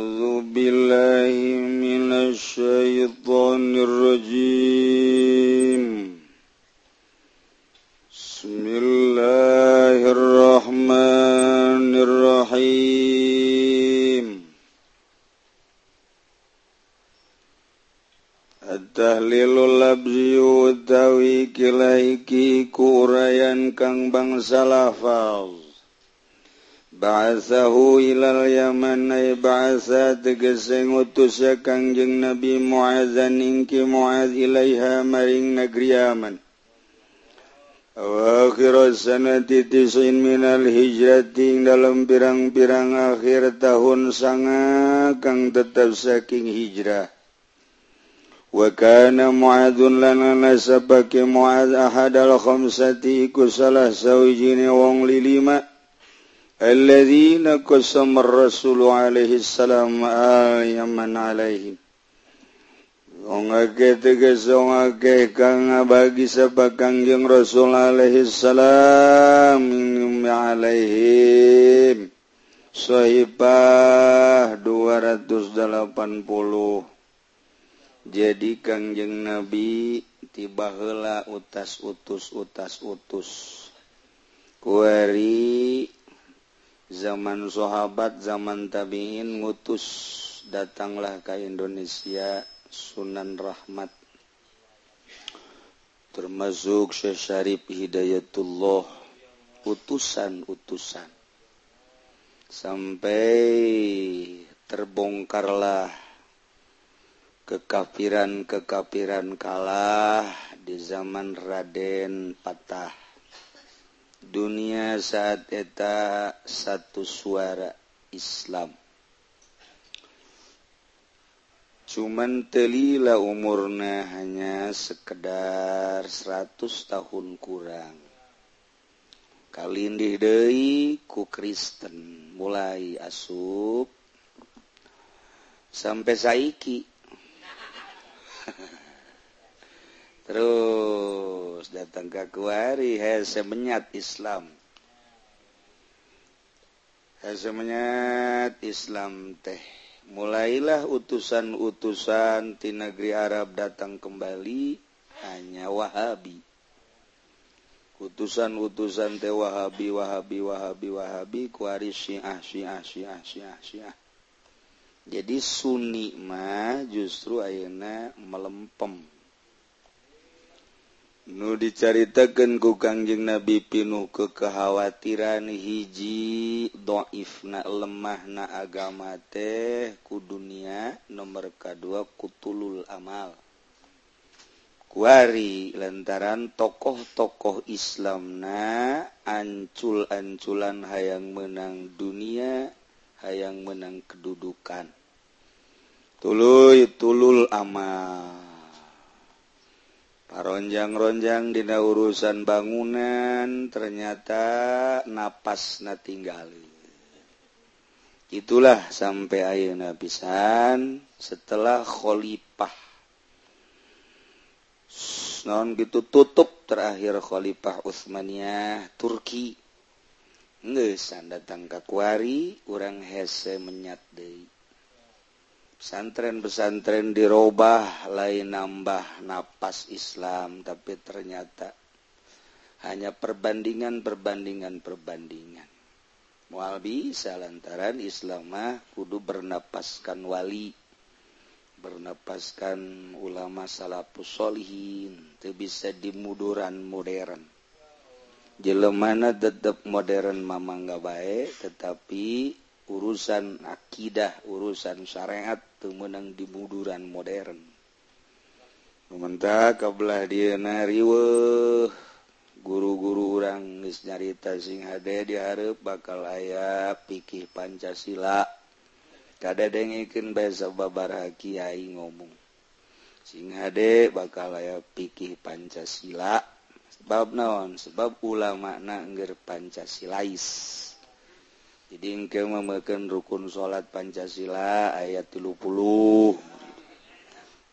أعوذ بالله من الشيطان الرجيم. بسم الله الرحمن الرحيم. التهليل الأبزي والتويك لايكي كوريان كان بان سلافاز Ba'asahu ilal Yaman ay ba'asa tegese ngutusya Kangjeng Nabi Muazan ingki Muaz ilaiha maring negeri Yaman. Wa akhir sanati tis'in minal hijrati dalam pirang-pirang akhir tahun sanga kang tetap saking hijrah. Wa kana Muadzun lana nasabaki Muaz ahadal khamsati ku salah sawijine wong lilima. الذين قسم الرسول عليه السلام ayaman alaihi Wong akeh teges wong akeh kang bagi sapa Kangjeng Rasul alaihi salam alaihim Sahibah 280 Jadi Kangjeng Nabi tiba heula utas utus utas utus kuari zaman sahabat zaman tabiin ngutus. Datanglah ke Indonesia Sunan Rahmat. Termasuk Syekh Syarif Hidayatullah. Utusan-utusan. Sampai terbongkarlah kekafiran-kekafiran kalah di zaman Raden Patah. Dunia saat eta satu suara Islam. Cuman telila umurna hanya sekedar 100 tahun kurang. Kalindih deui ku Kristen mulai asup sampai saiki terus datang Kakuari semenyat Islam. Semenyat Islam teh. Mulailah utusan-utusan di negeri Arab datang kembali hanya Wahabi. Utusan-utusan teh Wahabi Wahabi Wahabi Wahabi kuari Syiah Syiah Syiah Syiah Syiah. Jadi Sunni mah justru ayeuna melempem. nu dicaritakan ku Kangjeng Nabi pinuh ke kekhawatiran hiji dhoifna lemahna agama teh ku dunia nomor kedua kutulul amal. Kuari lantaran tokoh-tokoh Islamna ancul-anculan hayang menang dunia hayang menang kedudukan. Tuluy tulul amal. paronjang-ronjang dina urusan bangunan ternyata napas na tinggal itulah sampai ayeuna pisan setelah khalifah. Non gitu tutup terakhir khalifah Utsmaniyah Turki. Ngesan datang ke kuari orang hese menyat deui. pesantren-pesantren dirubah lain nambah napas Islam tapi ternyata hanya perbandingan perbandingan perbandingan mual bisa lantaran Islamah kudu bernapaskan wali bernapaskan ulama salafus solihin itu bisa dimuduran modern. Jelemana tetap modern mamangga baik tetapi urusan akidah urusan syariat temenang dibuduran modern. Mementah kebelah dia nariwe guru-guru orang nyarita sing hade diharap bakal ayah pikir Pancasila. Kada dengikin besa babara kiai ngomong sing hade bakal ayah pikir Pancasila. Sebab naon? Sebab ulama na ngger Pancasilais jadi engke memakan rukun salat Pancasila ayat 30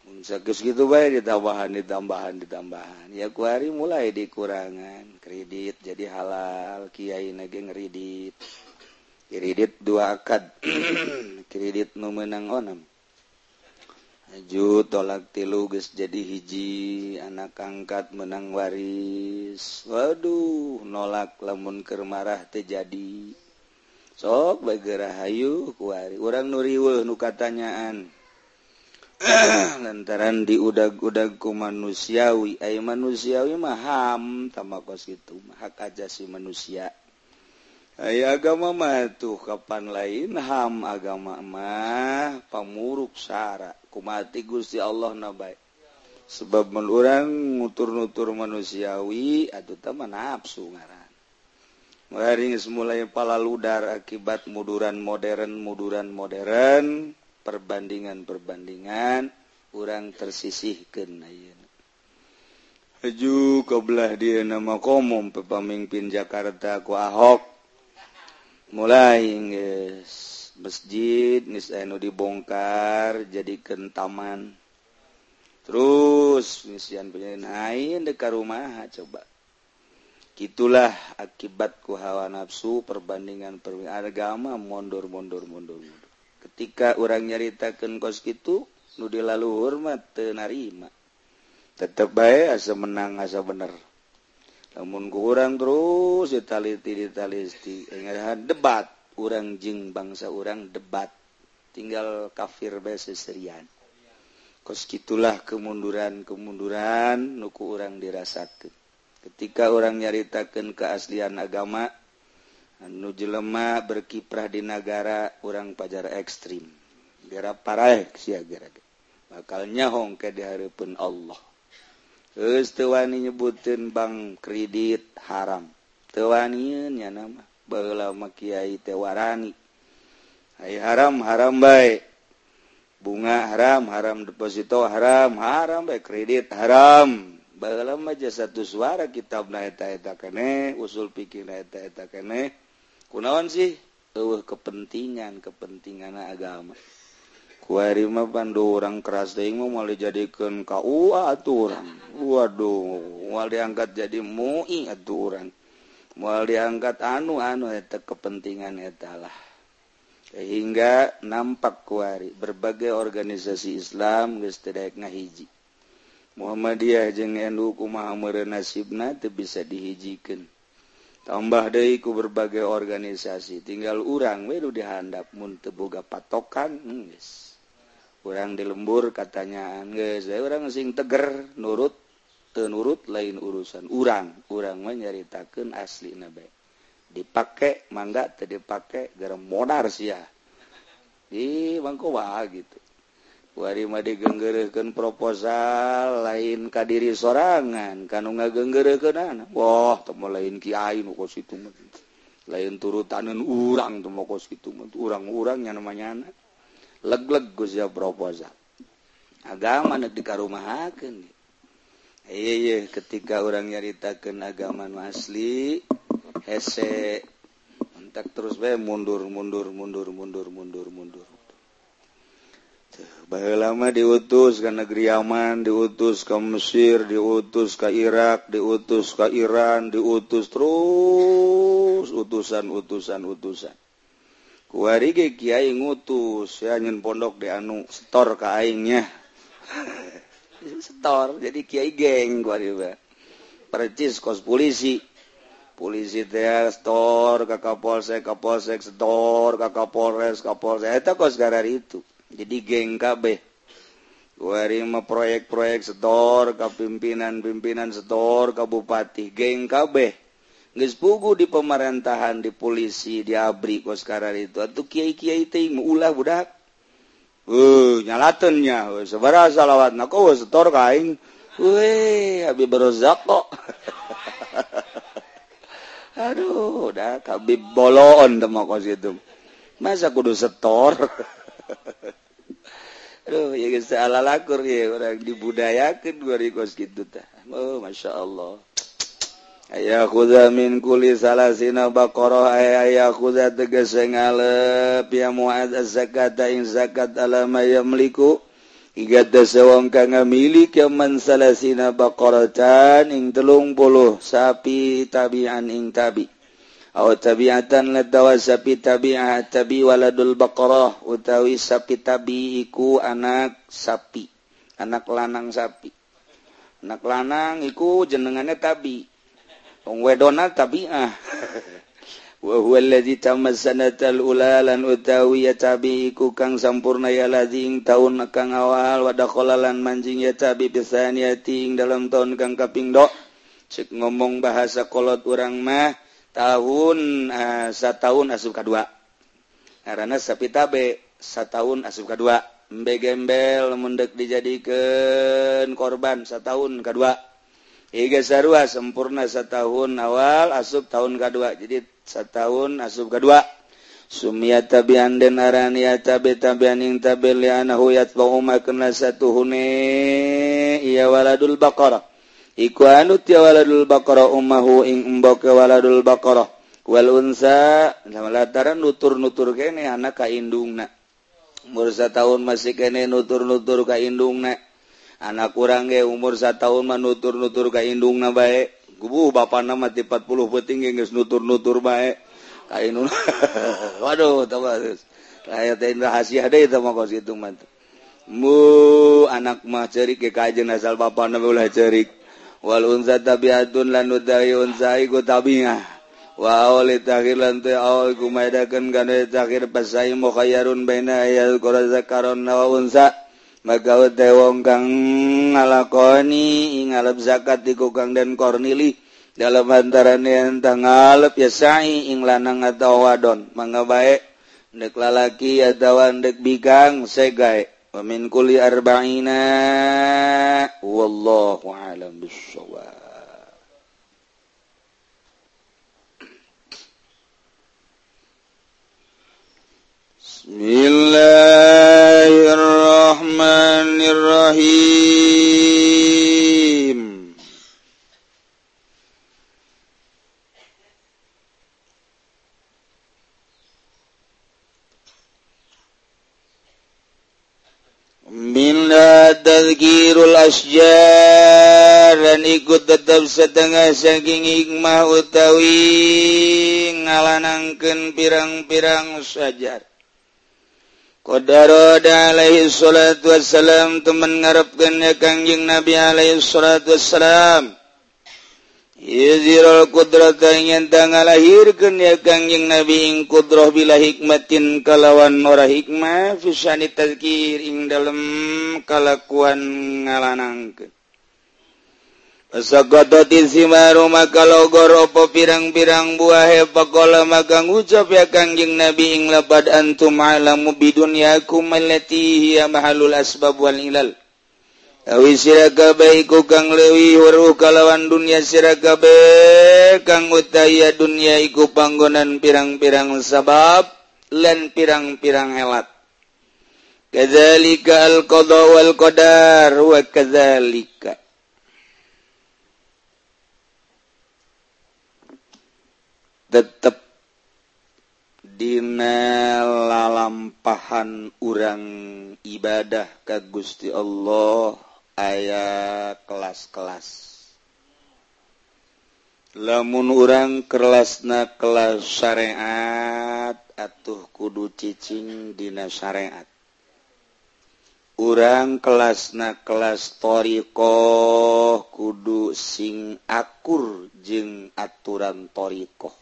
munsakus gitu baik ditambahan ditambahan ditambahan. Ya ku hari mulai dikurangan. Kredit jadi halal kiai nage ngeridit kredit dua akad. Kredit nu menang onam. Ju tolak tilu geus jadi hiji anak angkat menang waris. Waduh nolak lamun keur marah teh jadi. sok bagerahayu kuari. Orang nuriwe nu katanyaan. Lantaran di udag-udagku manusiawi. Ay manusiawi maham sama kos itu hak aja si manusia. Ay agama mah tuh kapan lain ham agama mah pamuruk sara. Kumati gusti Allah nabai sebab menurang ngutur-nutur manusiawi atau teman nafsu Waringis mulai pala ludar akibat muduran modern muduran modern perbandingan-perbandingan kurang tersisihkan Haju kebelah dia nama komum pepamimpin Jakarta ku Ahok. Mulai masjid Nis Anu dibongkar jadi kentaman terus misian penyain lain dekat rumah coba. gitulah akibatku hawa nafsu perbandingan perwi agama mondor mondor mondor mundur. Ketika orang nyaritakan kos gitu nudi lalu hormat tenarima tetap baik asa menang asa bener. Namun kurang terus ditaliti ditalisti debat. Orang jeng bangsa orang debat. Tinggal kafir bese serian kos gitulah kemunduran kemunduran nuku orang dirasakan ketika orang nyaritakan keaslian agama anu jelema berkiprah di negara orang pajar ekstrim gara parah sia bakal bakalnya hongke diharapun Allah Terus tewani nyebutin bank kredit haram. Tewaninya nama. Bahala makiai tewarani. Hai haram, haram baik. Bunga haram, haram deposito haram, haram baik kredit haram. lama satu suara kitab naeta kene usul pikir naeta kene. Kunawan sih? Uh, kepentingan kepentingan agama. Kuarima pandu orang keras deing mau mau dijadikan KUA aturan waduh mau diangkat jadi MUI aturan mau diangkat anu anu eta kepentingan etalah sehingga nampak kuari berbagai organisasi Islam geus teu hiji Muhammadiyah jeung NU kumaha nasibna teu bisa dihijikan. Tambah deui ku berbagai organisasi, tinggal urang we dihandap mun teu boga patokan hmm, geus. Urang di lembur katanyaan geus, urang sing teger nurut teu nurut lain urusan urang, urang mah nyaritakeun aslina bae. Dipake mangga teu dipake gara modar sia. Di mangko wae gitu. warima digenggerken proposal lain kadiri sorangan kan nga genggerken anak Wah temu lain Kiai kos itu lain turutanen urang tuh mau kos itu urang-urang namanya anak leg-leg Gusya proposal. Agama di dikarumahakeun iya ketika orang nyaritakeun agama nu asli hese entak terus bae mundur mundur mundur mundur mundur mundur. lama diutus ke negeri Yaman diutus ke Mesir diutus ke Irak diutus ke Iran diutus terus utusan-utusan-utusan. Kiai ngutus ya nyen pondok di anu setor ke aingnya. Setor jadi Kiai geng gua riba percis kos polisi. Polisi teh setor ke Kapolsek Kapolsek setor ke Kapolres kapolsek. Eta kos gara itu. jadi geng kabeh. Warima proyek-proyek setor ke pimpinan-pimpinan setor kabupati. Geng kabeh. Geus pugu di pemerintahan di polisi di abri kok sekarang itu. Atuh kiai-kiai teh ulah budak. Uh nyalatennya uh, sabaraha salawatna kok setor ka aing? Weh abi berozak kok. Aduh udah Habib bolon teh mah itu masa kudu setor? lakur orang dibudayakan gitu oh, Masya Allah. Aya khuzamin kuli salah sina bakqarah aya aya khuza tegas ngalep ya muad zakat in zakat alama yamliku. Iga sewang kang ngamilik ya man salasina baqaratan ing 30 sapi tabian ing tabi. tabiatan dawa sapi tabiah tabi waladul baqarah utawi sapi tabi iku anak sapi anak lanang sapi. Anak lanang iku jenengannya tabi. Wong wedona tabiah wa huwa alladhi tamassanatal ulalan utawi ya tabi iku kang sampurna ya ladzi taun kang awal wa dakhalalan manjing ya tabi bisaniyati dalam taun kang kaping do cek ngomong bahasa kolot urang mah tahun eh, uh, tahun asub K2 karena sapitabe tahun asub K2 begembel mendek dijadikan korban setahun K2 Iga sarua sempurna setahun awal asub tahun kedua jadi setahun asub kedua Sumia tabian dan arania tabi tabian ing tabi lianahu yatba'u makna satuhune iya waladul baqarah. iku anu tiwaladul baqarah ummahu ing embo waladul baqarah. Wal unsa lataran nutur-nutur kene anak ka indungna umur tahun masih kene nutur-nutur ka indungna anak kurang ge umur tahun mah nutur-nutur ka indungna bae gubu bapak nama ti 40 peting geus nutur-nutur bae. Ka indung waduh tawas teh rahasia deui mah kos itu mah. Mu anak mah cerik ke kajen asal bapak nama ulah cerik. walunza tabiatun lan utawi unza iku tabi'ah. Wa awli takhir lan tu awal kumaidakan kana takhir pasai mukhayyarun baina ayat quraza zakaron wa unza. Maka utai wong kang ngalakoni ing zakat iku kang dan kornili. Dalam antaran yang tangalep ya sa'i ing lanang atau wadon. Mangga bae ndek lalaki atau ndek bikang segae ومن كل أربعين والله أعلم بالصواب بسم asyaran ikut tetap setengah saking hikmah utawi ngalanangkan pirang-pirang sajar. Qadara alaihi salatu wassalam teman ngarepkeun ya Kangjeng Nabi alaihi salatu wassalam. Izirul kudrata nyentang ngalahirkeun ya kangjing Nabi ing kudroh bila hikmatin kalawan ora hikmah fisani tazkir ing dalem kalakuan ngalanangkeun. Sakatati simaru maka logor opo pirang-pirang buah pakola maka ngucap ya kangjing Nabi ing lapad antum alamu bidunya allati hiya mahalul asbab wal ilal. Awi siragabaiku kang lewi waru kalawan dunia siragabe kang utaya dunia iku panggonan pirang-pirang sabab lan pirang-pirang helat. Kadzalika al-qada wal qadar wa kadzalika tetap dina lalampahan urang ibadah ka Gusti Allah aya kelas-kelas. Lamun urang kelasna kelas syariat atuh kudu cicing dina syariat. Urang kelasna kelas thorioh kudu sing akur jeung aturan thorioh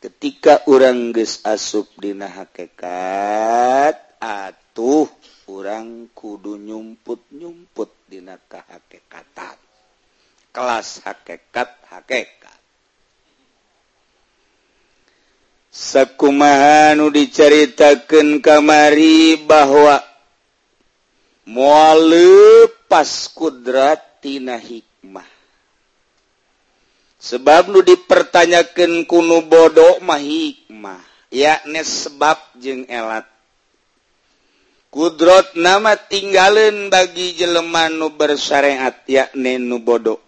ketika orang ges asup dina hakekat atuh orang kudu nyumput nyumput dinata hakekatan. Kelas hakekat hakekat. Sakumahanu diceritakan kamari bahwa mualepas kudratina hikmah. Sebab nu dipertanyakan kuno bodoh mah hikmah. Yakni sebab jeng elat kudrot nama tinggalin bagi jeleman nu bersyariat yakni nu bodoh.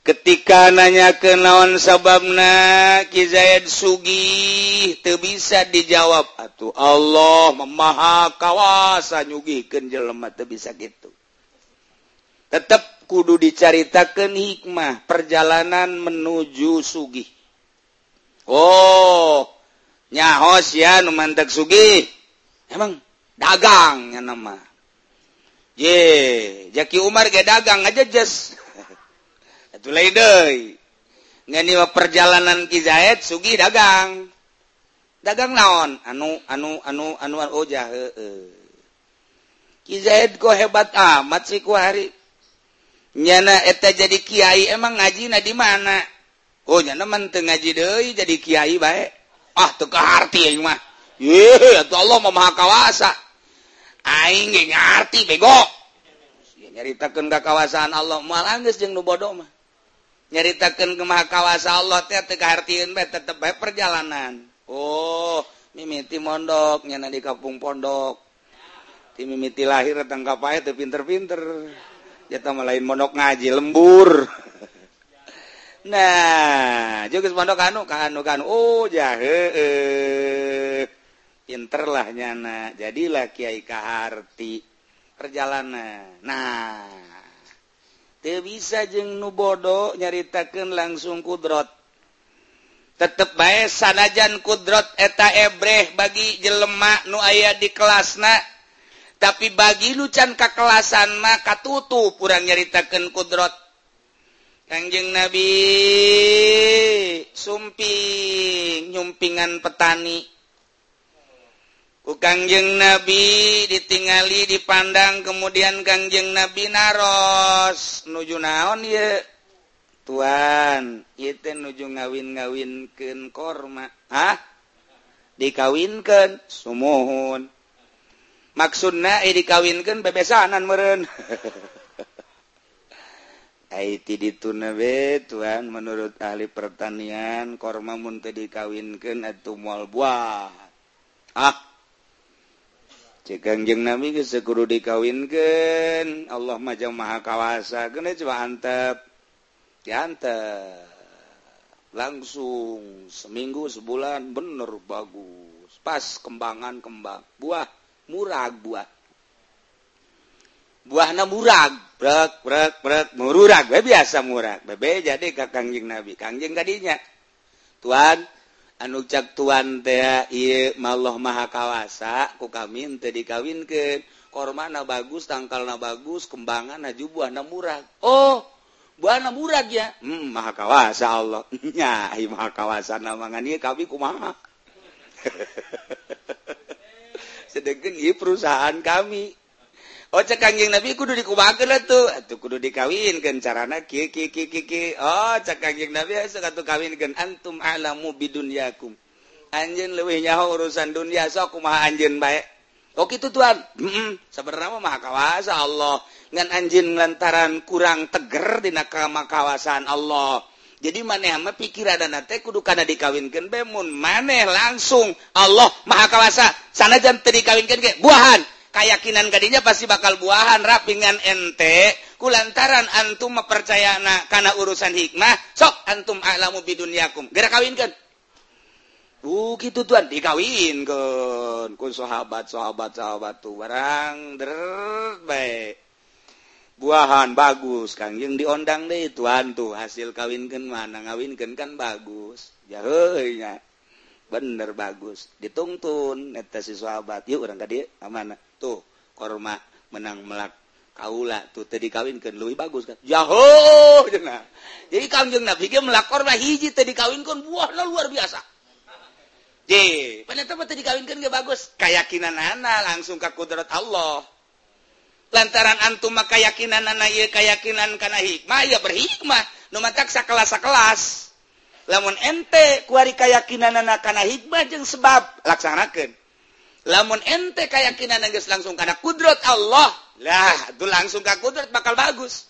Ketika nanya ke naon sababna Kizayat Sugi itu bisa dijawab atuh Allah memaha kawasa nyugihkeun jelema teu bisa gitu. Tetap kudu dicaritakan hikmah perjalanan menuju Sugih. Oh nyahos ya numantak Sugi emang dagangnya nama. Ye Jaki Umar ge dagang aja jas itu lain deui perjalanan Ki Zaid sugih dagang. Dagang naon? Anu anu anu anu ojah heeh Ki Zaid kok hebat amat sih ku hari. Nyana eta jadi kiai emang ngaji na di mana? Oh nyana menteng ngaji deui jadi kiai bae. Ah teu kaharti aing mah. Ye Allah mah maha kawasa. aing ge ngarti bego. Nyaritakeun ka kawasan Allah. Moal geus jeung nu bodoh mah. Nyaritakeun ke maha kawasa Allah teh teu kahartieun bae tetep bae perjalanan. Oh mimiti mondok nyana di kampung pondok. Ti mimiti lahir datang ka pae teu pinter-pinter. Eta mah lain mondok ngaji lembur. Nah juga pondok anu kanu kan oh jahe. pinterlah nyana. Jadilah Kyai Kaharti. Perjalanan. Nah. Bisa jeng nubodo nyaritakan langsung kudrot. Tetep baik sanajan kudrot eta ebreh bagi jelemak nu aya di kelasna. Tapi bagi lucan kekelasan maka katutup kurang nyaritakan kudrot. Kanjeng Nabi sumping nyumpingan petani. Kangjeng Nabi ditingali dipandang kemudian Kangjeng Nabi naros. Nuju naon ye? Tuhan itu nuju ngawin ngawinken korma. Ah dikawinkan sumuhun. Maksudna eh dikawinkan bebesanan meren Aiti dituna be Tuhan menurut ahli pertanian korma mun teu dikawinkeun atuh moal buah. Ah cekangjeng nabi ke sekuru dikawinkan Allah majang maha kawasa. Kena coba antep. Diantep. Langsung seminggu sebulan bener bagus. Pas kembangan kembang. Buah murag buah. Buahna murag. Brek brek brek. Mururag. Biasa murag. Bebe jadi ke kangjeng nabi. Kangjeng kadinya Tuhan anu cak tuan teh maha kawasa ku kami teh dikawin ke kormana bagus tangkal na bagus kembangan naju buahna murah. Oh buah na murah ya? Hmm, mahakawasa Allah. Nyai mahakawasa namangan ieu kami kumaha? Sedangkan iya perusahaan kami. Oce kangjeng nabi kudu dikubakan tuh. Tuh kudu dikawinkeun carana ki ki ki ki ki oh cek kangjeng nabi sekatu kawinkan antum alamu bidunyakum. Anjeun anjen lebih nyaho urusan dunia sok kumaha anjeun anjen baik kitu tuan. Mm -mm. sebenarnya mah kawasa Allah. Ngan anjeun lantaran kurang teger di nakama kawasan Allah. Jadi maneh mah pikiran dan nate kudu kana dikawinkan bemun maneh langsung. Allah maha kawasa. Sana teu dikawinkeun ke buahan. keyakinan gadinya pasti bakal buahan rapingan ente kulantaran antum mempercaya anak karena urusan hikmah sok antum alamu bidunyakum. Gerak kawinkan Uh, gitu tuan. Dikawin ke kun sahabat sahabat sahabat tuh barang der baik buahan bagus kang. Yang diondang deh tuan tuh. Hasil kawinkan mana ngawinkan kan bagus. Ya heunya bener bagus dituntun si sahabat yuk orang tadi amanah tuh korma menang melak kaula tuh tadi kawinkan lebih bagus kan jauh jenah jadi kangjeng nabi dia melak korma hiji tadi kawinkan buahnya luar biasa J, ternyata tadi kawinkan gak bagus. Keyakinan anak langsung ke kudrat Allah. lantaran antum maka keyakinan anak iya keyakinan karena hikmah ya berhikmah. Numatak sakelas-sakelas. lamun ente kuari kayakakinan anak-kana hikmah jeung sebab laksanakan lamun ente kayakakinan nangis langsung karena kudrat Allah lah itu langsung ke kudrat bakal bagus.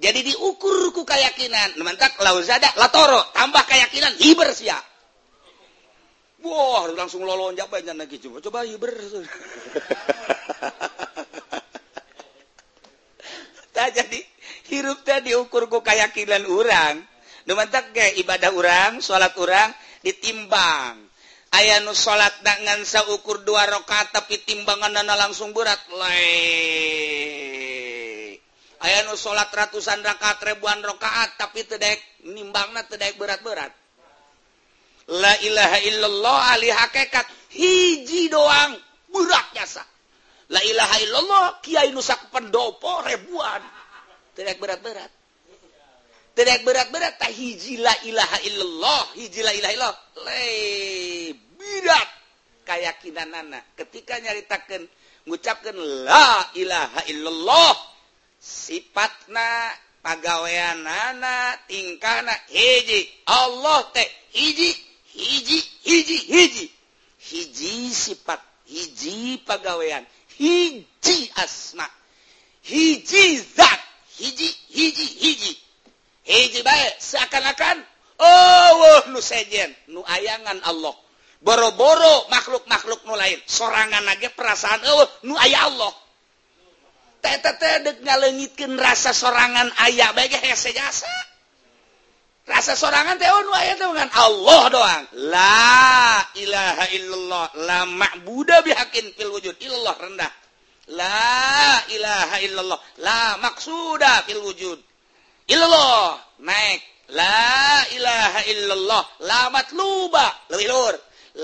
Jadi diukurku kayakakinan mentak lauzada latoro tambah kayakakinan hiber sia. Wah langsung lolonjak banyak lagi coba coba hiber. Tak jadi hirup tadi diukurku kayakakinan orang Dumantak ibadah urang, salat urang ditimbang. Aya nu salat dengan saukur dua rakaat tapi timbangan nana langsung berat. Lai. Aya nu salat ratusan rakaat ribuan rakaat tapi tedek nimbangna tedek berat-berat. La ilaha illallah ahli hakikat hiji doang berat nyasa. La ilaha illallah kiai nusak pendopo ribuan. Tedek berat-berat. tidak berat-berat tak hijila ilaha illallah hijila ilaha illallah. Bidat keyakinan anak ketika nyaritakan mengucapkan la ilaha illallah sifatna pagawean anak tingkahna hiji. Allah teh hiji hiji hiji hiji. Hiji sifat hiji pagawean hiji asma hiji zat hiji hiji hiji. Eh, seakan-akan oh nusejen nu ayangan Allah. Boro-boro makhluk-makhluk nu lain. Sorangan aja perasaan oh nu aya Allah. Ngalengitkan rasa sorangan ayah baik hese jasa. Rasa sorangan teh oh nu aya teh dengan Allah doang. La ilaha illallah la ma'budu bihaqin fil wujud illallah rendah. La ilaha illallah la maksuda fil wujud. Illallah. Naik. La ilaha illallah. La matluba. Lebih lur.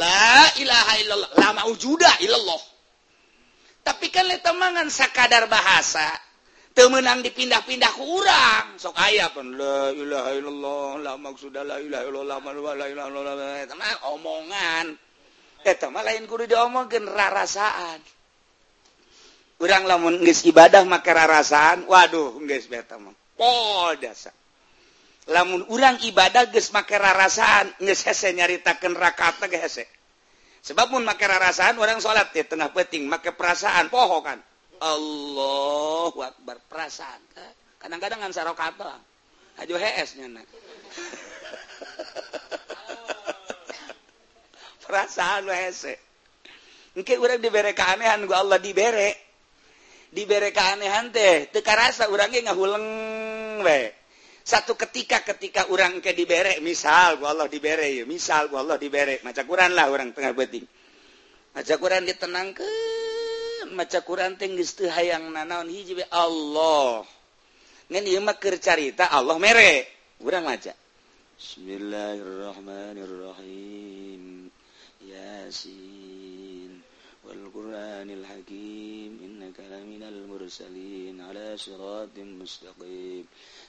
La ilaha illallah. La maujuda illallah. Tapi kan temangan sakadar bahasa temenang dipindah-pindah kurang sok ayah pun la ilaha illallah la maksuda la ilaha illallah la ilaha illallah. Omongan. Eh mah lain kudu diomongkeun rarasaan. Urang lamun geus ibadah make rarasaan waduh geus beta mah polsa lamun urang ibadah geus make rarasaan geus hese nyaritakeun rakaatna rakaat hese. Sebab mun make rarasaan urang salat ya tengah peuting make perasaan poho kan. Allahu Akbar perasaan kadang-kadang ngan sarokat doang. Aja HS nyana perasaan hese. Engke urang dibere keanehan gua Allah dibere. dibere keanehan teh. Tekarasa orangnya ngahuleng we. Satu ketika ketika orang ke dibere misal gua Allah dibere ya misal gua Allah dibere maca Quran lah orang tengah beting. Maca Quran ditenangkan maca Quran teh geus teu hayang nanaon hiji Allah. Ngan mah keur carita Allah mere. Urang maca Bismillahirrahmanirrahim. Yasin. والقرآن الحكيم إنك لمن المرسلين على صراط مستقيم.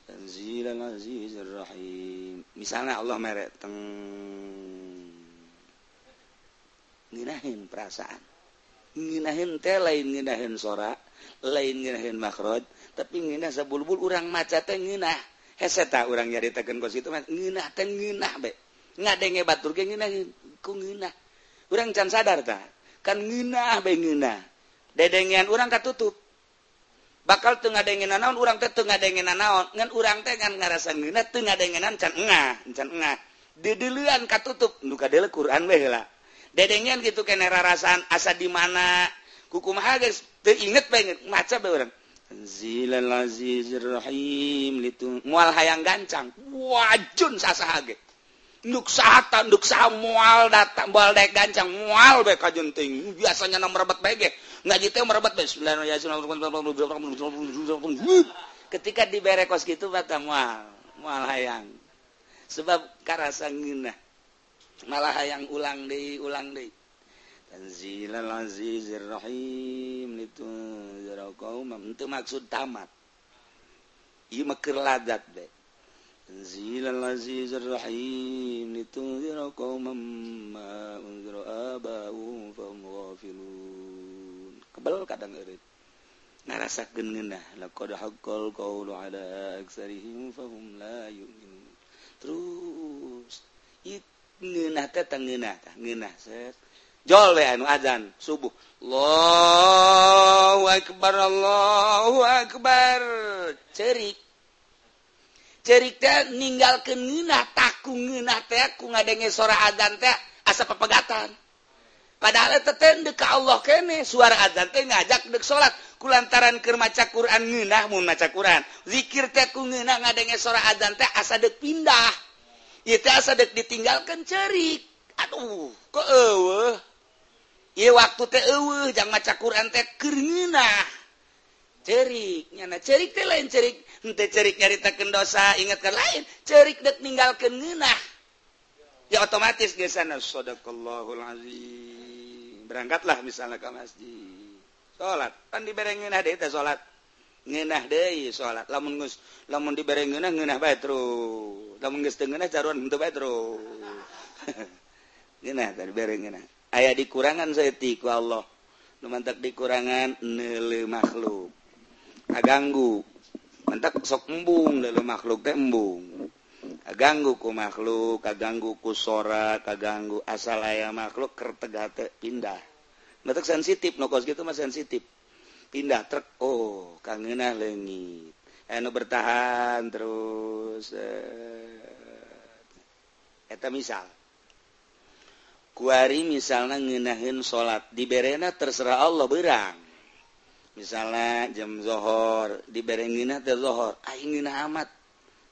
تنزيل العزيز الرحيم. Misalnya Allah merek teng nginahin perasaan. Nginahin teh lain nginahin sora lain nginahin makhraj tapi nginah sabulbul urang maca teh nginah heseta urang nyaritakeun ka situ nginah teh nginah be. Ngadenge batur ge nginahin ku nginah urang can sadar tah kan ngina ngina dedengan urang katutup. Bakal tengah dengen naon urang teh tengah dengen naon. Ngan urang teh ngan ngarasa ngina tengah dengenan can engah can engah. Dedeulean katutup. Nu kadele Quran we heula. Dedengan gitu kene rarasan asa di mana? Kukum hages teu inget banget maca bae urang. Zilal azizir rahim litu moal hayang gancang. Wajun sasaha ge. mual datang baldek gancang mual baik kajunting biasanya nomor merebet baik ngaji teh merabat baik ketika dibere kos gitu bata mual. Mual hayang. Sebab karasa ngeunah malah hayang ulang deui ulang deui tanzilal azizir rahim. Itu zara qaumam teu maksud tamat. Ieu mah keur ladat bae تنزيل العزيز الرحيم لتنذر قوما ما أنذر آباؤهم فهم غافلون kebal kadang eureut ngarasakeun ngeunah laqad haqqal qawlu ala aksarihim fahum la yu'minun terus it ngeunah teh teh ngeunah tah ngeunah set jol we anu azan subuh Allahu akbar Allahu akbar cerik cerita meninggal ke Minah takungah aku ngadenge suara adzan teh asa pepegatan padahal teten deka Allah kene suara adzan teh ngajak dek salat. Kulantaran keur maca Quran ngeunah mun maca Quran. Zikir teh ku ngeunah ngadenge suara adzan teh asa dek pindah. Ieu teh asa dek ditinggalkan cerik. Aduh kok eueuh? Ieu waktu teh eueuh jang maca Quran teh keur ngeunah ceriknya cerik lain cerik. Cerik nyarita dosa ingatkan lain. Cerik dek ninggalkeun ngeunah. Ngenah ya otomatis gesana sadaqallahul azim. Berangkatlah misalnya ke masjid. Salat kan dibereng deui teh salat ngeunah deui salat lamun geus lamun dibereng ngeunah ngeunah bae terus. Lamun geus teu ngeunah caruan henteu bae terus. Ngeunah tadi bereng ngeunah. Aya dikurangan saeutik ku Allah. Nu mantak dikurangan neuleuh makhluk. Aganggu. Mantak sok embung leuleuh makhluk teh embung. Gangguku makhluk ka gangguku sora ka ganggu asal aya makhluk kertegate pindah. Sensitif nokos gitu mas sensitif. Pindah truk oh kangenah legit anu bertahan terus eh. misal. Kuari misalnya ngenahin salat di berena terserah Allah berang misalnya jam zohor diberengina teh zohor. Aing amat.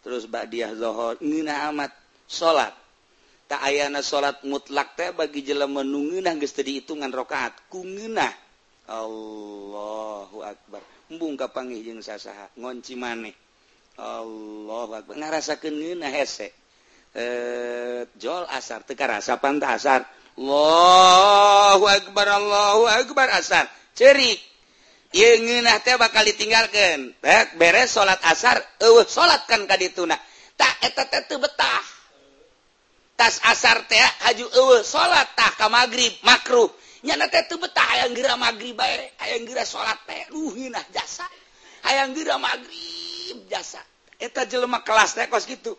Terus badiah zohor ngina amat. Salat tak ayana salat mutlak teh bagi jelema nu ngeunah geus teu dihitungan rakaat ku ngeunah. Allahu akbar. Embung kapangih jeung sasaha. Ngonci maneh. Allahu akbar. Ngarasakeun ngeunah hese. Eh jol asar. Teu karasa pantas asar. Allahu akbar Allahu akbar asar. Cerik. ngenah teh bakal ditinggalkan beres salat asar uh, salatkan ka dituna. Tak eta teh teu betah. Tas asar teh haju eueuh salat tah ka magrib makruh. Nyana teh teu betah hayang geura magrib bae hayang geura salat teh duh ngeunah jasa. Hayang geura magrib jasa. Eta jelema kelas teh kos kitu.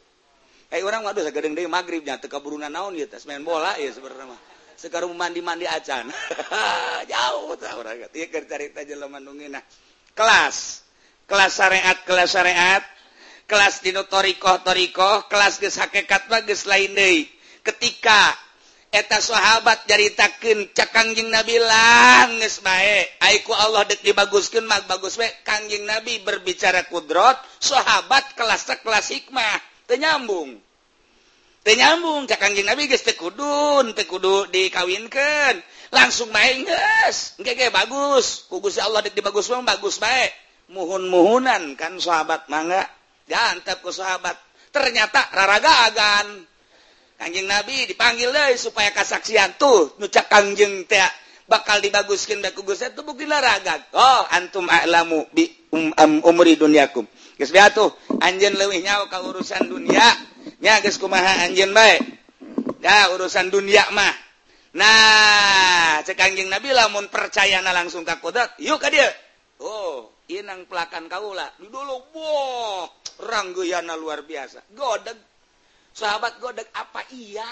Eh orang aduh sagedeung deui magrib nya teu kaburuna naon ieu teh main bola ieu sebenarnya mah. sekarang mandi-mandi acan jauh cerita jelemandungin kelas. Kelas syariat kelas syariat. Kelas Dino Torikoh. Torikoh kelas hakekat bagus lain deh ketika eta sahabat jaritakin cakangjing nabi langes baik aiku Allah dek dibaguskan mag bagus we. Kangjing nabi berbicara kudrot sahabat kelas kelas hikmah. Tenyambung penyambung Kangjeng Nabi guys tekudun tekudu dikawinkan langsung main guys nggak bagus. Kugus Allah di bagus bang bagus baik muhun muhunan kan sahabat mangga gantap ku sahabat. Ternyata raragagan. Kanjeng Nabi dipanggil deh supaya kasaksian tuh. Nucak Kanjeng teh bakal dibaguskan dan kugus itu bukti ragag oh antum a'lamu bi um, um, umri dunyakum. Guys tuh anjeun leuwih nyawa ka urusan dunia. nyages kumaha anjen baik ya urusan dunia mah. Nah cekanjing nabi lamun percaya na langsung ka kodrat. Yuk ka dia. Oh inang pelakan kaula dulu boh rangguyana luar biasa. Godeg. Sahabat godeg apa iya?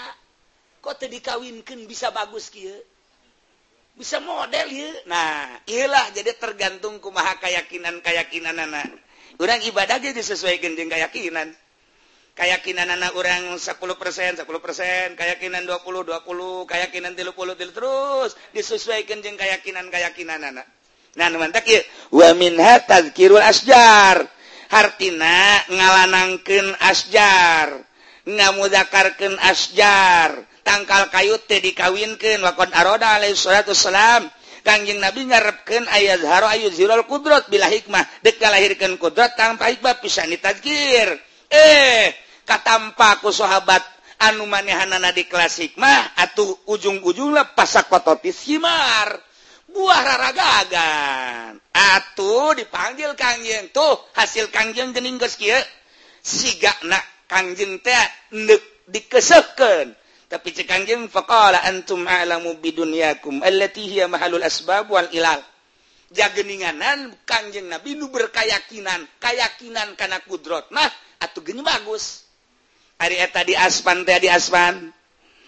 Kok tadi dikawinkan bisa bagus kia bisa model ya nah iyalah jadi tergantung kumaha keyakinan keyakinan anak orang ibadah jadi sesuai gendeng keyakinan kayakakinan anak orang 10% 10% kayakakinan 20 20 kayakakinan 30 30 terus. Disesuaikan jeng kayakakinan kayakakinan anak. Nah mantap ya wa minha tazkirul asjar. Hartina ngalanangkeun asjar. Ngamudzakarkeun asjar. Tangkal kayu teh dikawinkeun. Waqad aroda alaihi salatu wassalam. Kangjeng Nabi ngarepkeun ayat haro ayu zirul kudrat bila hikmah. Dek lahirkan kudrat tanpa hikmah pisan ditazkir. Eh katampaku sahabat anu manehanana di klasik mah atuh ujung-ujunglah pasak kototis himar. Buah raragagan atuh dipanggil kangjeng tuh hasil kangjeng gening geus kieu. Siga nak kangjeng teh neuk dikeseukeun tapi cek kangjeng faqala antum a'lamu bidunyakum allati hiya mahalul asbab wal ilal. Jageninganan kangjeng nabi nu berkayakinan kayakinan kana kudrot mah atuh geuning bagus. eta di aspan teh di aspan.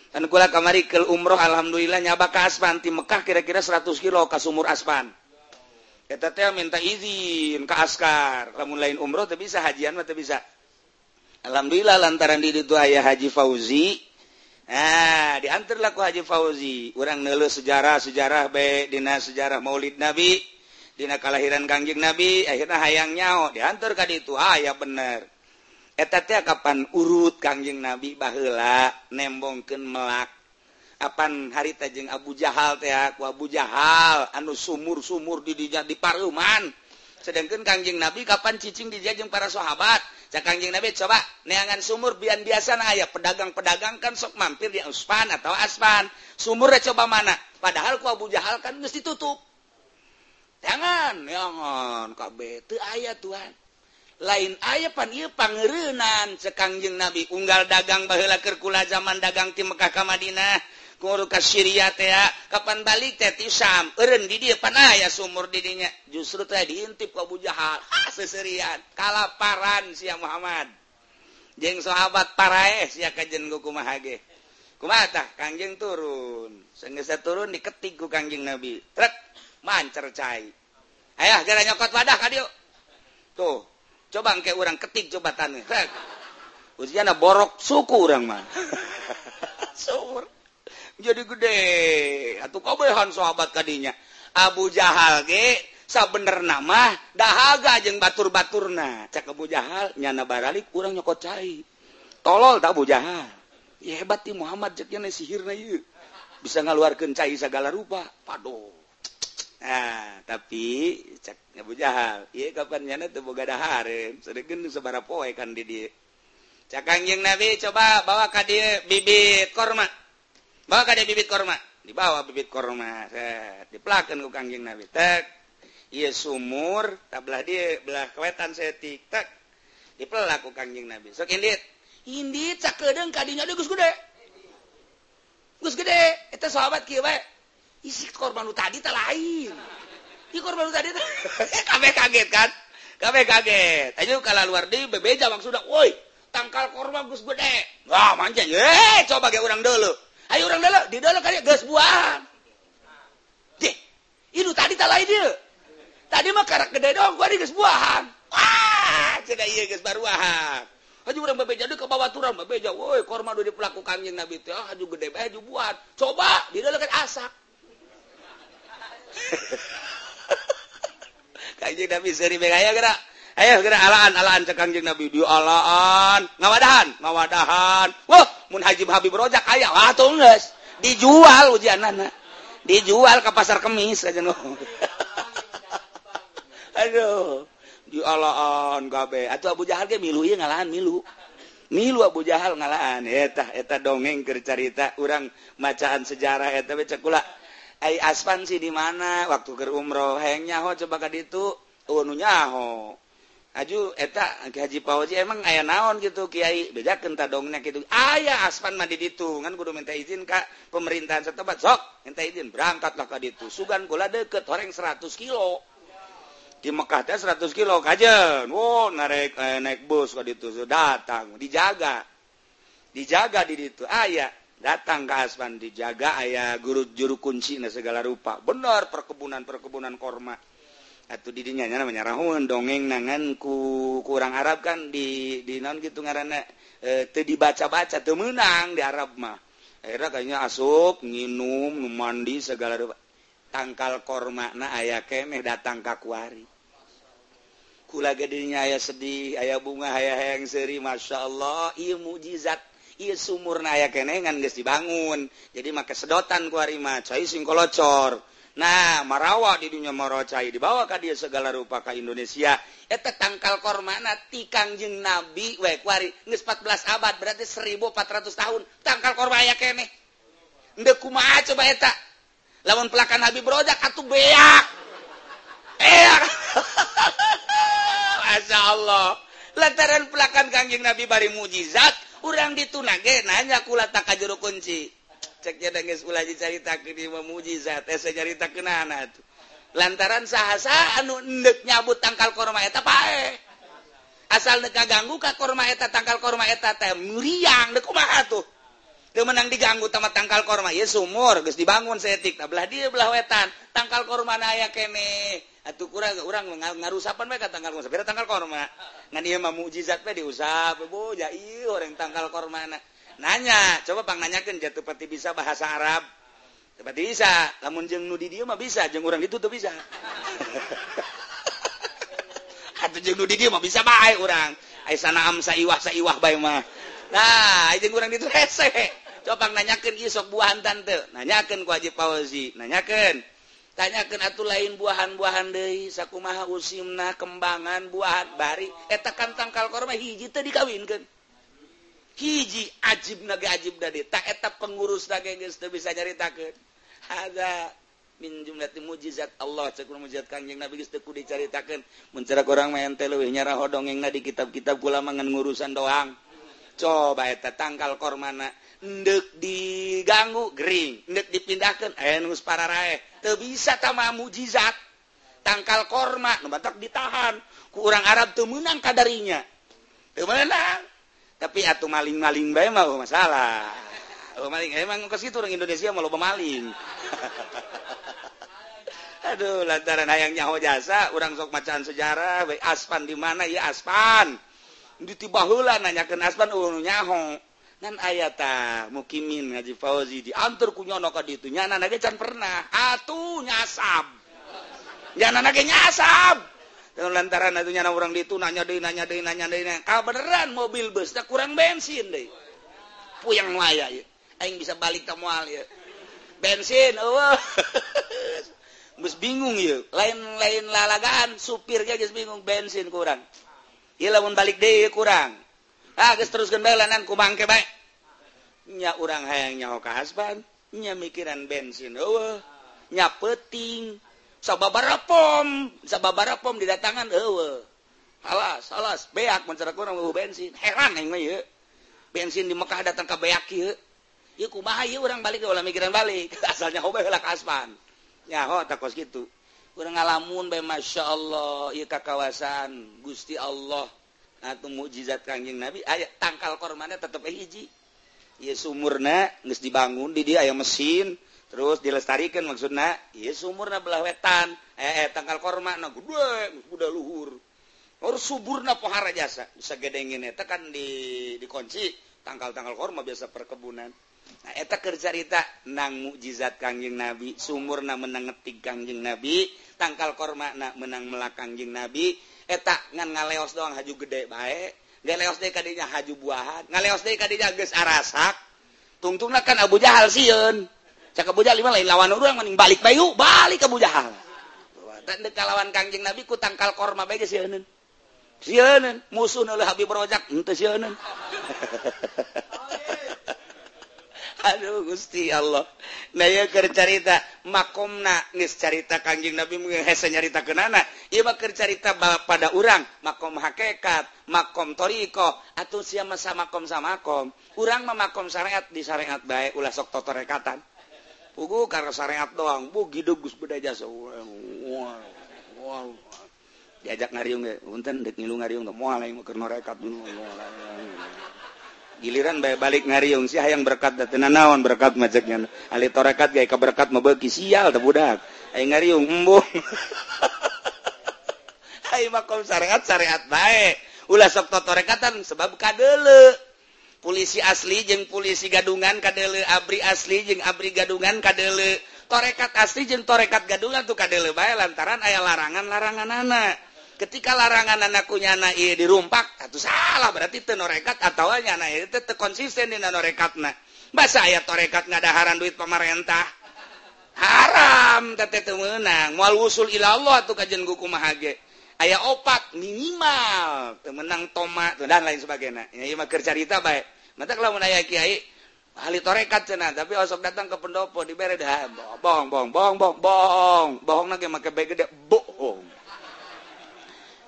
Dan kula kamari ke umroh alhamdulillah nyaba ke aspan. Di Mekah kira-kira 100 kilo ke sumur aspan. Eta teh minta izin ke askar. Lamun lain umroh teh bisa hajian mah teh bisa. Alhamdulillah lantaran di itu ayah Haji Fauzi. Nah diantarlah ku Haji Fauzi. Orang nele sejarah sejarah baik dina sejarah maulid Nabi dina kelahiran kangjeng Nabi akhirnya hayang nyao diantar ka itu ayah ah, bener. eteta kapan urut Kangjeng nabi Bahla nembongken melak. Kapan haritajeng Abu Jahal teh Abu Jahal anu sumur-sumur didijak di Paruman. Sedangkan Kangjeng nabi kapan ccing dijajeng para sahabat? Kangjeng nabi coba neangan sumur bian biasa aya pedagang-pedagang kan sok mampir di Uspan atau aspan. Sumurnya coba mana? Padahal ku Abu Jahal kan mesti tutup jangan jangan KB itu ayat Tuhan. lain ayapan ia pangerenan sekangjeng nabi unggal dagang bahlakerkula zaman dagang tim Mekahka Madinah. Kuruka Syria teh kapan balik teh tisam eren di dia panaya sumur didinya justru teh diintip ka Abu Jahal. Ah, seserian. Kalaparan sia Muhammad. Jeng sahabat paraeh sia kajen kumaha ge. Kumata kangjeng turun. Senggesa turun diketik ku kangjeng nabi. Trek mancer cai. Ayah gara nyokot wadah kadiu tuh. coba kayak orang ketik coba tanya ujian borok suku orang mah. Sumur. Jadi gede. Atau kau behan sahabat kadinya. Abu Jahal ge sabener nama dahaga jeng batur baturna cak Abu Jahal nyana baralik kurang nyokot cai. Tolol tak Abu Jahal. Ya hebat ti Muhammad ceknya sihirna yuk bisa ngaluarkeun cai segala rupa. Padoh Nah, tapi cek Abu Jahal iya kapan nyana teu boga dahareun sedeukeun sabaraha poe kan di dieu cak kanjeng Nabi coba bawa ka dieu bibit korma. Bawa ka bibit korma. Dibawa bibit korma set. Ke ku Kangjeng Nabi tek. Ieu sumur tablah dia belah kewetan setik tek. Dipelak ku Kangjeng Nabi. Sok indit. Indit cakedeung ka dinya geus gede. Geus gede eta sahabat kieu bae isi korban lu tadi tak lain ini korban lu tadi kabeh kaget kan kabeh kaget ayo kalau luar di bebeja maksudnya woi tangkal korban gus gede wah manja ye coba kayak orang dulu Ayo orang dalam di dalam kayak gas buah. Deh, itu tadi tak lain dia. Tadi mah karak gede dong, gua di gas buahan. Wah, cina iya gas baruahan. Haju orang bebeja ke bawah turun bebeja. Woi, korma do pelaku kanjeng Nabi teh. Ah, gede haju buat. Coba di dalam kan asak. Kanjeng Nabi seri bengaya gerak. Ayo gerak alaan alaan cek Kanjeng Nabi di alaan, ngawadahan, ngawadahan. Wah, mun Haji Habib rojak aya wah geus. Dijual ujianana. Dijual ke pasar kemis aja no. Aduh. Di alaan gabe. atau Abu Jahal ge milu ieu ngalahan milu. Milu Abu Jahal ngalahan eta eta dongeng keur carita urang macaan sejarah eta we kula ay aspansi di mana? Waktu ke umroh hayangnyaho coba ka ditu. Itu ununyaho aju eta haji pahoji emang ayah naon gitu kiai? Beda kenta dongnya gitu ayah aspan mandi ditu. Kan kudu minta izin Kak pemerintahan setempat. Sok minta izin berangkatlah ka ditu. Sugan gula deket orang 100 kilo. Di Mekah teh 100 kilo kajen wow naik eh, naik bus ka ditu. So, datang dijaga. Dijaga di ditu. Ayah datang ke Aswan dijaga ayah guru juru kunci nah segala rupa. Benar perkebunan perkebunan korma. Atau didinya nyana menyarahun dongeng nanganku kurang Arab kan di di non gitu ngarana e, teu dibaca-baca teu menang di Arab mah. Akhirnya kayaknya asup nginum mandi segala rupa. Tangkal korma na ayah kemeh datang kakuari kula gedenya ayah sedih ayah bunga ayah yang seri masya Allah iya mujizat. sumur na aya kenengan geus dibangun. Jadi make sedotan ku harima cai sing kolocor. nah marawa di dunia moro dibawa ka dia segala rupa ka Indonesia. Eta tangkal kormana ti kangjeng nabi we kuari geus 14 abad berarti 1400 tahun. Tangkal korma aya keneh ndeu kumaha coba eta? Lawan pelakan nabi Rojak atuh beak. Eh Masya Allah. lantaran pelakan Kangjeng Nabi bari mujizat urang ditunage nanya kula tak jero kunci. Ceknya denges ulah dicarita di mukjizat eh saya cerita kenana tuh. Lantaran sahasa anu endek nyabut tangkal korma eta pae eh. asal neka ganggu ka korma eta tangkal korma eta teh muriang dek kumaha tuh? menang diganggu tamat tangkal korma. Ya sumur guys dibangun setik nah, belah dia belah wetan. Tangkal korma aya kene atuh kurang orang ngarusapan bae ka tangkal korma. Tangkal korma. Ngan ieu mah mukjizat bae diusap bo ja ieu orang tangkal korma nanya coba pang nanyakeun jatuh pati bisa bahasa Arab? Tepati bisa, lamun jeng nudi dia mah bisa, jeng orang ditutup bisa. Atau jeng nudi dia mah bisa baik orang. Aisyana am saiwah saiwah baik mah. Nah, itu kurang itu rese. cobang nanyakan isok buahan tante nanyakan ku Haji Fauzi. Nanyakan tanyakan atuh lain buahan-buahan deui. Sakumaha usimna kembangan buahan bari. Eta kan tangkal korma hiji teu dikawinkeun. Hiji ajib nage ajib dadi. Tak eta pengurus nage geus teu bisa nyaritakeun. Ada min jumlah mujizat Allah. Cek mujizat kangjeng Nabi geus teu kudu dicaritakeun. Mun cara urang mah ente leuwih nyarah dongengna di kitab-kitab kula mangan ngurusan doang. Coba eta tangkal kormana. ndek diganggu Gering. Ndek dipindahkan enus eh, para rae. Teu bisa tama mujizat. Tangkal korma nubatak ditahan. Ku orang Arab tuh menang kadarinya. Tuh menang tapi atuh maling-maling bae mah masalah. Oh, maling eh, emang ke situ orang Indonesia mau loba maling. Aduh lantaran hayang nyaho jasa orang sok macan sejarah baik aspan di mana? Ya aspan. Ditibahula nanyakan aspan ulun nyaho. nan ayata mukimin ngaji Fauzi diantur ku nyono ka ditu nyana nage can pernah. Atuh nyasab. Nyana nage nyasab. Dan lantaran itu nyana orang ditu nanya deui nanya deui nanya deui ah beneran mobil bus teh kurang bensin deui puyang waya ya. Aing bisa balik ka moal ya. Bensin eueuh. Bus bingung ya. Lain-lain lalagaan supirnya geus bingung bensin kurang. Ieu lamun balik deui kurang. ah terus gendalanan ku bangke baik nya urang hayang nyaho ka hasban nya mikiran bensin eueuh nya peuting sababara pom sababara pom didatangan eueuh. Alas alas beak mencerah kurang eueuh bensin. Heran aing mah ye bensin di Mekah datang ka beak ieu. Ieu kumaha ieu urang balik ulah mikiran balik. Asalnya hobe heula ka hasban. Nyaho takos kitu. Urang ngalamun bae masyaallah ieu ka kawasan Gusti Allah. atau mukjizat Kanjing Nabi ayat tangkal kormana tetap eh hiji. Ya sumurna geus dibangun di dia aya mesin terus dilestarikan maksudna ya sumurna belah wetan eh, eh tangkal korma na gede udah luhur. Harus suburna pohara jasa bisa gedengin eta kan di dikunci tangkal-tangkal korma biasa perkebunan. Nah eta kercarita nang mukjizat Kanjing Nabi sumurna menang ngetik Kanjing Nabi tangkal korma na menang melak Kanjing Nabi etak ngan ngaleos doang haju gede baik ngaleos deh kadinya haju buahan. Ngaleos deh kadinya geus arasak. Tungtungna kan Abu Jahal sieun. Cak Abu Jahal lima lain lawan urang mending balik bayu balik Abu Jahal. Tanda kalawan kangjeng Nabi ku tangkal korma bae geus sieun sieun musuh nu Habib Rojak henteu sieun Aduh Gusti Allah. Nah keur carita makomna geus carita kanjing Nabi hese nyarita kenana carita pada urang makom hakekat makom toriko atau siapa sama makom sama makom. Urang memakom syariat di syariat baik ulah sok totorekatan pugu karena syariat doang bu gidu gus beda jasa. Diajak ngariung ya unten dek ngilu ngariung tuh mau yang mau rekat dulu giliran baik balik ngariung sih hayang berkat datena naon berkat majaknya ali torekat gaya keberkat bagi sial teh budak. Aing ngariung embuh makom syariat syariat baik ulah sok totorekatan sebab kadele. Polisi asli jeung polisi gadungan kadele. Abri asli jeung abri gadungan kadele. Torekat asli jeung torekat gadungan tuh kadele bae. Lantaran aya larangan-larangan anak ketika larangan anakku nyana ieu dirumpak atuh salah berarti teu norekat atawa nyana ieu teu konsisten dina norekatna. Basa aya torekat ngadaharan duit pemerintah? Haram teteh teu meunang. Moal wusul ila Allah tuh kajen kumaha ge ayaah opat minimal. Menang tomat dan lain sebagainyarita baik mata kalau menaya Kyai ahli torekat cena tapi osok datang ke pendopo di bere dah. Bohong bohong bohong bohong bohong bohong lagi make bae gede bohong.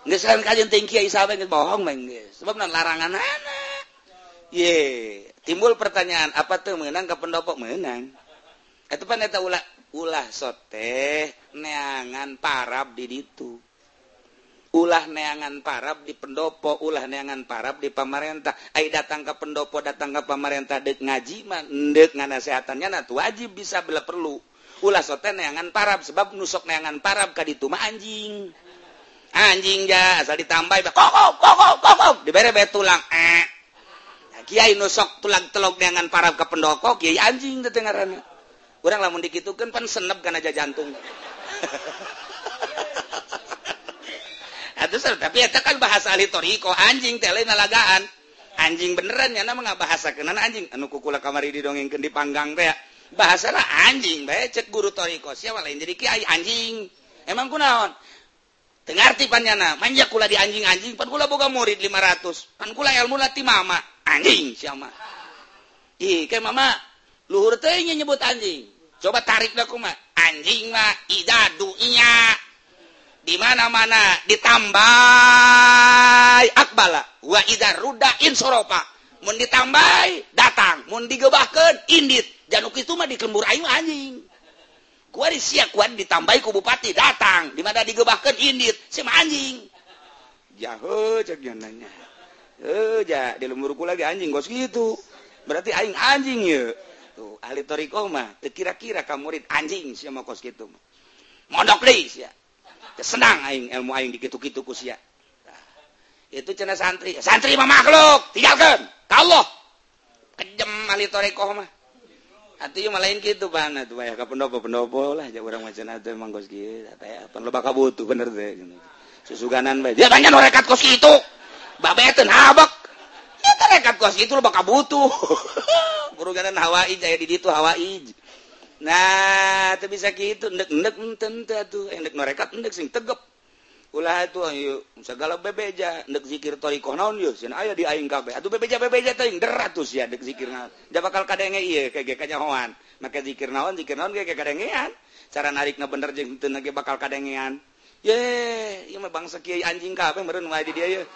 Geus kan kajian teuing kiai sahabat geus bohong mah geus sebab larangan anak ye timbul pertanyaan apa tuh menang ke pendopo? Menang. Eta pan eta ulah ulah soteh neangan parab di ditu. ulah neangan parab di pendopo ulah neangan parab di pamarentah ay datang ke pendopo datang ke pamarentah dek ngajiman dek nganasehatannya nah wajib bisa bila perlu. Ulah sote neangan parab sebab nusok neangan parab ka ditu mah anjing. Anjing ja asal ditambah kokok kokok kokok dibere be tulang eh. Kiai nusok tulang telok neangan parab ke pendopo kiai anjing tetengarannya urang lamun dikitukeun pan senep kana jantung. tapi kan bahasa Aliriko anjing telegaan anjing benerannya nama bahasa kenan anjing. Anu kukula kamari didongengken dipanggang teh bahasa anjing baik cek guru Toriko. Siapa lain? Jadi kiai anjing. Emang kunaon? Tengarti panjana manja kula di anjing anjing pan kula boga murid 500 pan kula ilmu lati mama. Anjing siapa ih kayak mama luhur teh nyebut anjing. Coba tarik dah kuma anjing mah ida iya di mana-mana ditambah akbala. Waida ruda insoropa mun ditambah datang. Mun digebahkeun indit. Januk itu mah dikembur aing anjing. Gua disiak gua ditambahi ku bupati datang. Di mana digebahkeun indit. Si anjing. Jaho cek nanya. Eh ja di lemburku lagi anjing gos gitu. Berarti aing anjing ya tuh ahli toriko mah kira-kira kamu murid anjing si mau kos gitu mondok deh ya. senang aing eh, ilmu aing dikitu-kitu ku sia. Itu cenah santri. Santri mah makhluk, tinggalkan ka Allah. Kejem ali toreko mah. Atuh mah lain kitu bana tuh ya ka pendopo-pendopo lah jeung urang macan atuh emang kos kieu teh pan loba kabutuh bener teh. Susuganan bae. Dia banyak norekat kos kitu. babeten habek. Ya rekat kos kitu loba kabutuh. Buruganan Hawaii jaya di ditu Hawaii. nah itu bisa gitu. Mereka sing tegep. Ulah tuh segala bebeja. Ndek zikir tori konon yo sin ayo di aing kabeh. Atuh bebeja bebeja teuing deratus ya ndek zikir naon. Da bakal kadenge ieu kege kanyahoan make zikir naon zikir naon ge kadengean. Cara narikna bener jeung teu nage bakal kadengean. Ye ieu mah bangsa kiai anjing kabeh meureun wae di dieu ye.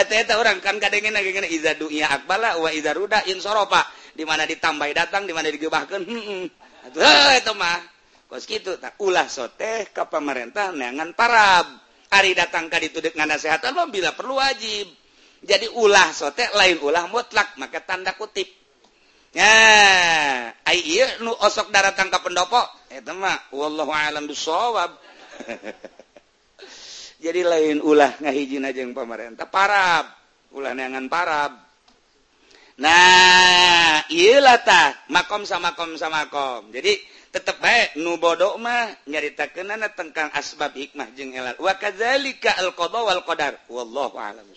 Hate eta urang kan kadengean nage kana iza dunia akbala wa iza ruda insorofa di mana ditambah datang di mana digebahkan hmm, itu itu mah. Kos gitu tak ulah soteh ke pemerintah neangan parab. Hari datang ke dituduk ngana kesehatan lo bila perlu wajib. Jadi ulah soteh lain ulah mutlak maka tanda kutip. Ya nu osok darah tangkap pendopo itu mah wallahu alam bisawab jadi lain ulah ngahijin aja yang pemerintah parab. Ulah neangan parab nah ilatah makom sama kom sama kom jadi tetap baik nubodokmah nyarita kenana tengkang asbab hikmah jeng elal. Wa kadzalika al qada wal qadar. Wallahu a'lam